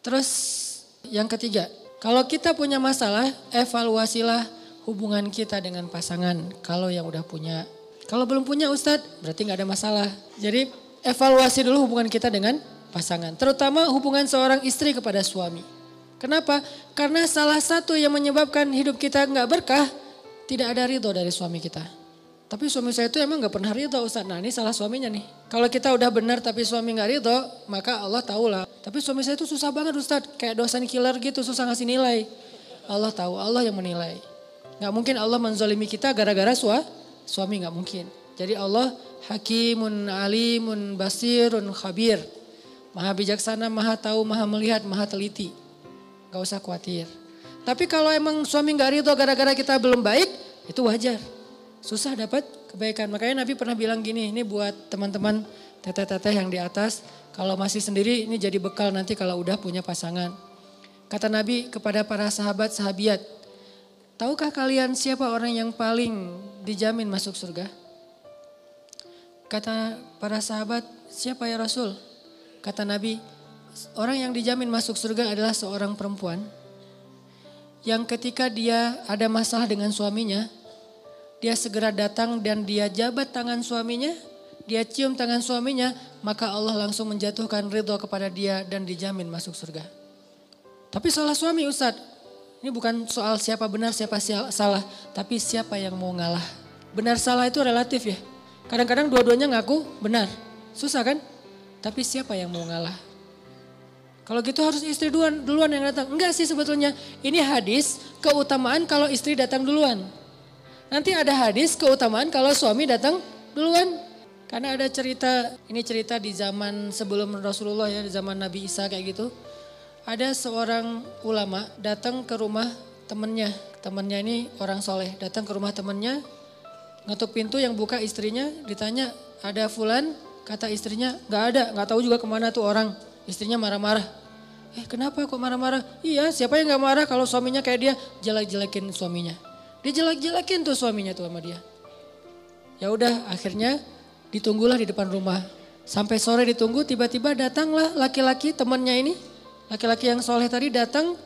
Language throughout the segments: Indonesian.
Terus yang ketiga, kalau kita punya masalah, evaluasilah hubungan kita dengan pasangan. Kalau yang udah punya, kalau belum punya Ustadz, berarti nggak ada masalah. Jadi evaluasi dulu hubungan kita dengan pasangan. Terutama hubungan seorang istri kepada suami. Kenapa? Karena salah satu yang menyebabkan hidup kita nggak berkah, tidak ada ridho dari suami kita. Tapi suami saya itu emang gak pernah ridho Ustaz. Nah ini salah suaminya nih. Kalau kita udah benar tapi suami gak ridho, maka Allah tahu lah. Tapi suami saya itu susah banget Ustaz. Kayak dosen killer gitu, susah ngasih nilai. Allah tahu, Allah yang menilai. Gak mungkin Allah menzolimi kita gara-gara sua, suami gak mungkin. Jadi Allah hakimun alimun basirun khabir. Maha bijaksana, maha tahu, maha melihat, maha teliti. Gak usah khawatir. Tapi kalau emang suami gak ridho gara-gara kita belum baik, itu wajar susah dapat kebaikan. Makanya Nabi pernah bilang gini, ini buat teman-teman teteh-teteh yang di atas, kalau masih sendiri ini jadi bekal nanti kalau udah punya pasangan. Kata Nabi kepada para sahabat sahabiat, tahukah kalian siapa orang yang paling dijamin masuk surga? Kata para sahabat, siapa ya Rasul? Kata Nabi, orang yang dijamin masuk surga adalah seorang perempuan yang ketika dia ada masalah dengan suaminya, dia segera datang dan dia jabat tangan suaminya, dia cium tangan suaminya, maka Allah langsung menjatuhkan ridho kepada dia dan dijamin masuk surga. Tapi salah suami Ustadz, ini bukan soal siapa benar siapa salah, tapi siapa yang mau ngalah. Benar salah itu relatif ya. Kadang-kadang dua-duanya ngaku benar, susah kan? Tapi siapa yang mau ngalah? Kalau gitu harus istri duluan, duluan yang datang. Enggak sih sebetulnya. Ini hadis keutamaan kalau istri datang duluan. Nanti ada hadis keutamaan kalau suami datang duluan. Karena ada cerita, ini cerita di zaman sebelum Rasulullah ya, di zaman Nabi Isa kayak gitu. Ada seorang ulama datang ke rumah temennya. Temennya ini orang soleh, datang ke rumah temennya, ngetuk pintu yang buka istrinya, ditanya ada fulan, kata istrinya gak ada, gak tahu juga ke mana tuh orang. Istrinya marah-marah. Eh kenapa kok marah-marah? Iya siapa yang gak marah kalau suaminya kayak dia jelek-jelekin suaminya. Dia jelek-jelekin tuh suaminya tuh sama dia. Ya udah akhirnya ditunggulah di depan rumah. Sampai sore ditunggu tiba-tiba datanglah laki-laki temannya ini. Laki-laki yang soleh tadi datang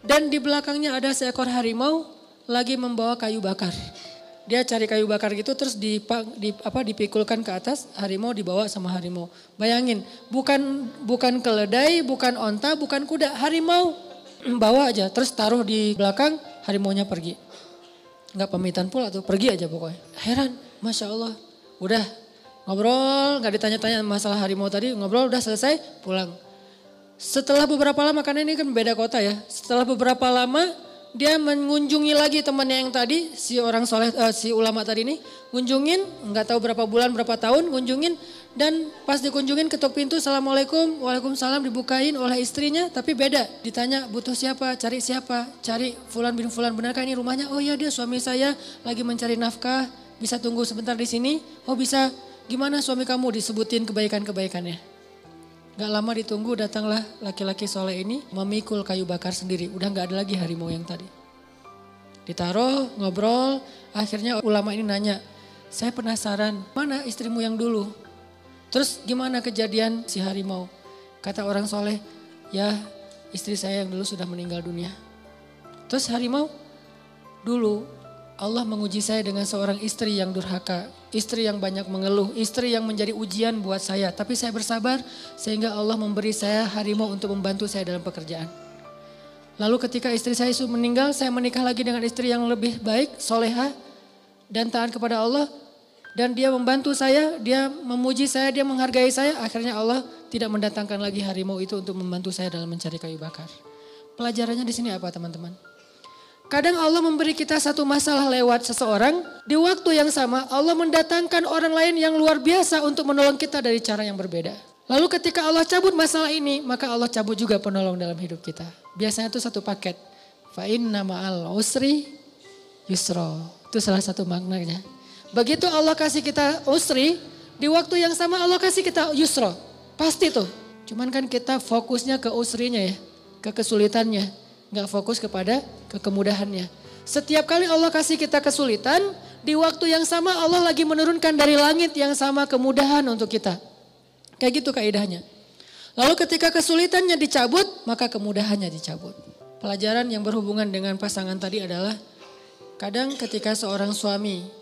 dan di belakangnya ada seekor harimau lagi membawa kayu bakar. Dia cari kayu bakar gitu terus di, di apa dipikulkan ke atas, harimau dibawa sama harimau. Bayangin, bukan bukan keledai, bukan onta, bukan kuda, harimau bawa aja terus taruh di belakang, harimaunya pergi nggak pamitan pula tuh pergi aja pokoknya. Heran masya Allah. Udah ngobrol nggak ditanya-tanya masalah harimau tadi ngobrol udah selesai pulang. Setelah beberapa lama karena ini kan beda kota ya setelah beberapa lama dia mengunjungi lagi temannya yang tadi si orang soleh uh, si ulama tadi ini kunjungin nggak tahu berapa bulan berapa tahun kunjungin dan pas dikunjungin ketuk pintu, Assalamualaikum, Waalaikumsalam dibukain oleh istrinya. Tapi beda, ditanya butuh siapa, cari siapa, cari Fulan bin Fulan. Benarkah ini rumahnya? Oh iya dia suami saya lagi mencari nafkah, bisa tunggu sebentar di sini. Oh bisa, gimana suami kamu disebutin kebaikan-kebaikannya. Gak lama ditunggu datanglah laki-laki soleh ini memikul kayu bakar sendiri. Udah gak ada lagi harimau yang tadi. Ditaruh, ngobrol, akhirnya ulama ini nanya, saya penasaran, mana istrimu yang dulu? Terus gimana kejadian si harimau? Kata orang soleh, ya istri saya yang dulu sudah meninggal dunia. Terus harimau, dulu Allah menguji saya dengan seorang istri yang durhaka, istri yang banyak mengeluh, istri yang menjadi ujian buat saya. Tapi saya bersabar sehingga Allah memberi saya harimau untuk membantu saya dalam pekerjaan. Lalu ketika istri saya meninggal, saya menikah lagi dengan istri yang lebih baik, soleha, dan taat kepada Allah. Dan dia membantu saya, dia memuji saya, dia menghargai saya. Akhirnya Allah tidak mendatangkan lagi harimau itu untuk membantu saya dalam mencari kayu bakar. Pelajarannya di sini apa teman-teman? Kadang Allah memberi kita satu masalah lewat seseorang. Di waktu yang sama Allah mendatangkan orang lain yang luar biasa untuk menolong kita dari cara yang berbeda. Lalu ketika Allah cabut masalah ini, maka Allah cabut juga penolong dalam hidup kita. Biasanya itu satu paket. Fa'in nama al usri yusro. Itu salah satu maknanya. Begitu Allah kasih kita usri, di waktu yang sama Allah kasih kita yusro. Pasti tuh. Cuman kan kita fokusnya ke usrinya ya, ke kesulitannya. Nggak fokus kepada ke kemudahannya. Setiap kali Allah kasih kita kesulitan, di waktu yang sama Allah lagi menurunkan dari langit yang sama kemudahan untuk kita. Kayak gitu kaidahnya. Lalu ketika kesulitannya dicabut, maka kemudahannya dicabut. Pelajaran yang berhubungan dengan pasangan tadi adalah kadang ketika seorang suami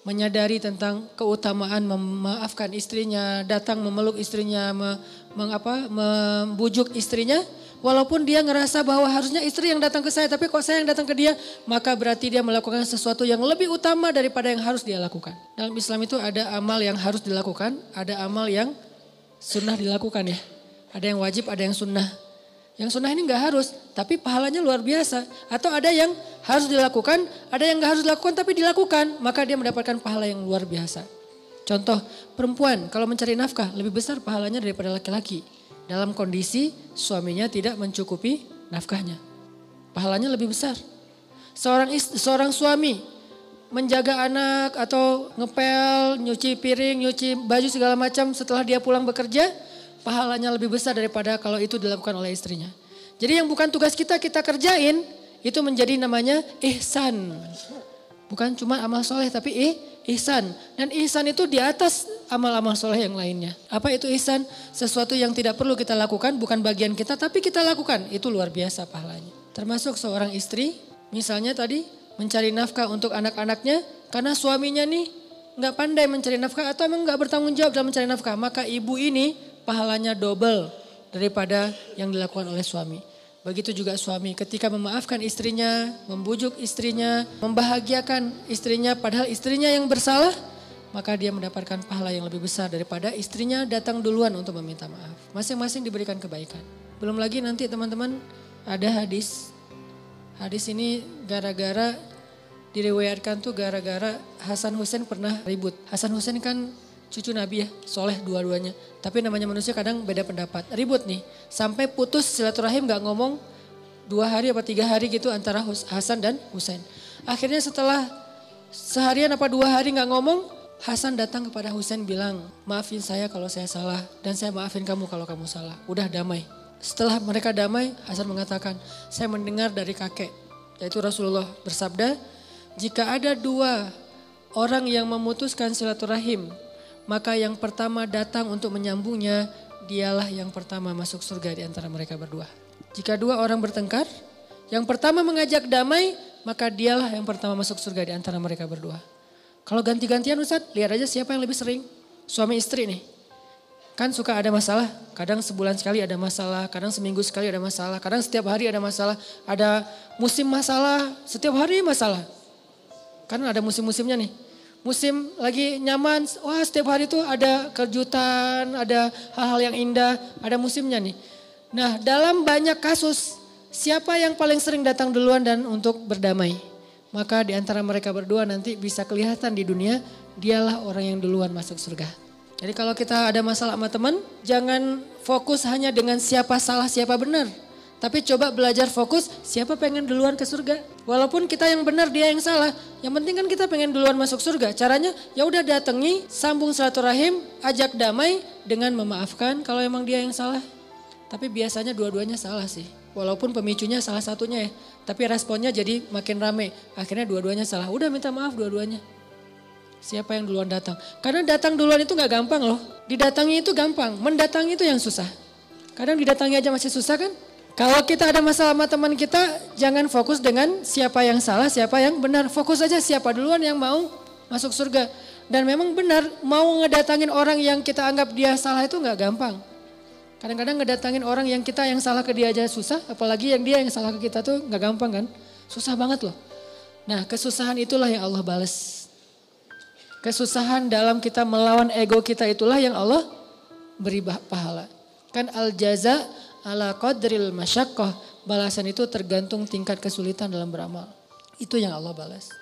menyadari tentang keutamaan memaafkan istrinya, datang memeluk istrinya, me, mengapa, membujuk istrinya, walaupun dia ngerasa bahwa harusnya istri yang datang ke saya, tapi kok saya yang datang ke dia, maka berarti dia melakukan sesuatu yang lebih utama daripada yang harus dia lakukan. Dalam Islam itu ada amal yang harus dilakukan, ada amal yang sunnah dilakukan ya. Ada yang wajib, ada yang sunnah. Yang sunnah ini nggak harus, tapi pahalanya luar biasa. Atau ada yang harus dilakukan, ada yang nggak harus dilakukan tapi dilakukan, maka dia mendapatkan pahala yang luar biasa. Contoh, perempuan kalau mencari nafkah lebih besar pahalanya daripada laki-laki. Dalam kondisi suaminya tidak mencukupi nafkahnya. Pahalanya lebih besar. Seorang istri, seorang suami menjaga anak atau ngepel, nyuci piring, nyuci baju segala macam setelah dia pulang bekerja, pahalanya lebih besar daripada kalau itu dilakukan oleh istrinya. Jadi yang bukan tugas kita kita kerjain itu menjadi namanya ihsan. Bukan cuma amal soleh tapi ih, ihsan. Dan ihsan itu di atas amal-amal soleh yang lainnya. Apa itu ihsan? Sesuatu yang tidak perlu kita lakukan bukan bagian kita tapi kita lakukan. Itu luar biasa pahalanya. Termasuk seorang istri misalnya tadi mencari nafkah untuk anak-anaknya karena suaminya nih nggak pandai mencari nafkah atau emang nggak bertanggung jawab dalam mencari nafkah. Maka ibu ini pahalanya double daripada yang dilakukan oleh suami. Begitu juga suami ketika memaafkan istrinya, membujuk istrinya, membahagiakan istrinya padahal istrinya yang bersalah, maka dia mendapatkan pahala yang lebih besar daripada istrinya datang duluan untuk meminta maaf. Masing-masing diberikan kebaikan. Belum lagi nanti teman-teman ada hadis. Hadis ini gara-gara diriwayatkan tuh gara-gara Hasan Hussein pernah ribut. Hasan Hussein kan cucu Nabi ya, soleh dua-duanya. Tapi namanya manusia kadang beda pendapat. Ribut nih, sampai putus silaturahim gak ngomong dua hari apa tiga hari gitu antara Hasan dan Husain. Akhirnya setelah seharian apa dua hari gak ngomong, Hasan datang kepada Husain bilang, maafin saya kalau saya salah dan saya maafin kamu kalau kamu salah. Udah damai. Setelah mereka damai, Hasan mengatakan, saya mendengar dari kakek, yaitu Rasulullah bersabda, jika ada dua orang yang memutuskan silaturahim maka yang pertama datang untuk menyambungnya, dialah yang pertama masuk surga di antara mereka berdua. Jika dua orang bertengkar, yang pertama mengajak damai, maka dialah yang pertama masuk surga di antara mereka berdua. Kalau ganti-gantian Ustaz, lihat aja siapa yang lebih sering. Suami istri nih. Kan suka ada masalah, kadang sebulan sekali ada masalah, kadang seminggu sekali ada masalah, kadang setiap hari ada masalah. Ada musim masalah, setiap hari masalah. Kan ada musim-musimnya nih musim lagi nyaman, wah setiap hari itu ada kejutan, ada hal-hal yang indah, ada musimnya nih. Nah dalam banyak kasus, siapa yang paling sering datang duluan dan untuk berdamai? Maka di antara mereka berdua nanti bisa kelihatan di dunia, dialah orang yang duluan masuk surga. Jadi kalau kita ada masalah sama teman, jangan fokus hanya dengan siapa salah, siapa benar. Tapi coba belajar fokus siapa pengen duluan ke surga. Walaupun kita yang benar dia yang salah. Yang penting kan kita pengen duluan masuk surga. Caranya ya udah datangi, sambung silaturahim, ajak damai dengan memaafkan kalau emang dia yang salah. Tapi biasanya dua-duanya salah sih. Walaupun pemicunya salah satunya ya. Tapi responnya jadi makin rame. Akhirnya dua-duanya salah. Udah minta maaf dua-duanya. Siapa yang duluan datang. Karena datang duluan itu gak gampang loh. Didatangi itu gampang. Mendatangi itu yang susah. Kadang didatangi aja masih susah kan. Kalau kita ada masalah sama teman kita, jangan fokus dengan siapa yang salah, siapa yang benar. Fokus aja siapa duluan yang mau masuk surga. Dan memang benar, mau ngedatangin orang yang kita anggap dia salah itu nggak gampang. Kadang-kadang ngedatangin orang yang kita yang salah ke dia aja susah, apalagi yang dia yang salah ke kita tuh nggak gampang kan. Susah banget loh. Nah kesusahan itulah yang Allah balas. Kesusahan dalam kita melawan ego kita itulah yang Allah beri pahala. Kan al jaza ala qadril masyakkah. Balasan itu tergantung tingkat kesulitan dalam beramal. Itu yang Allah balas.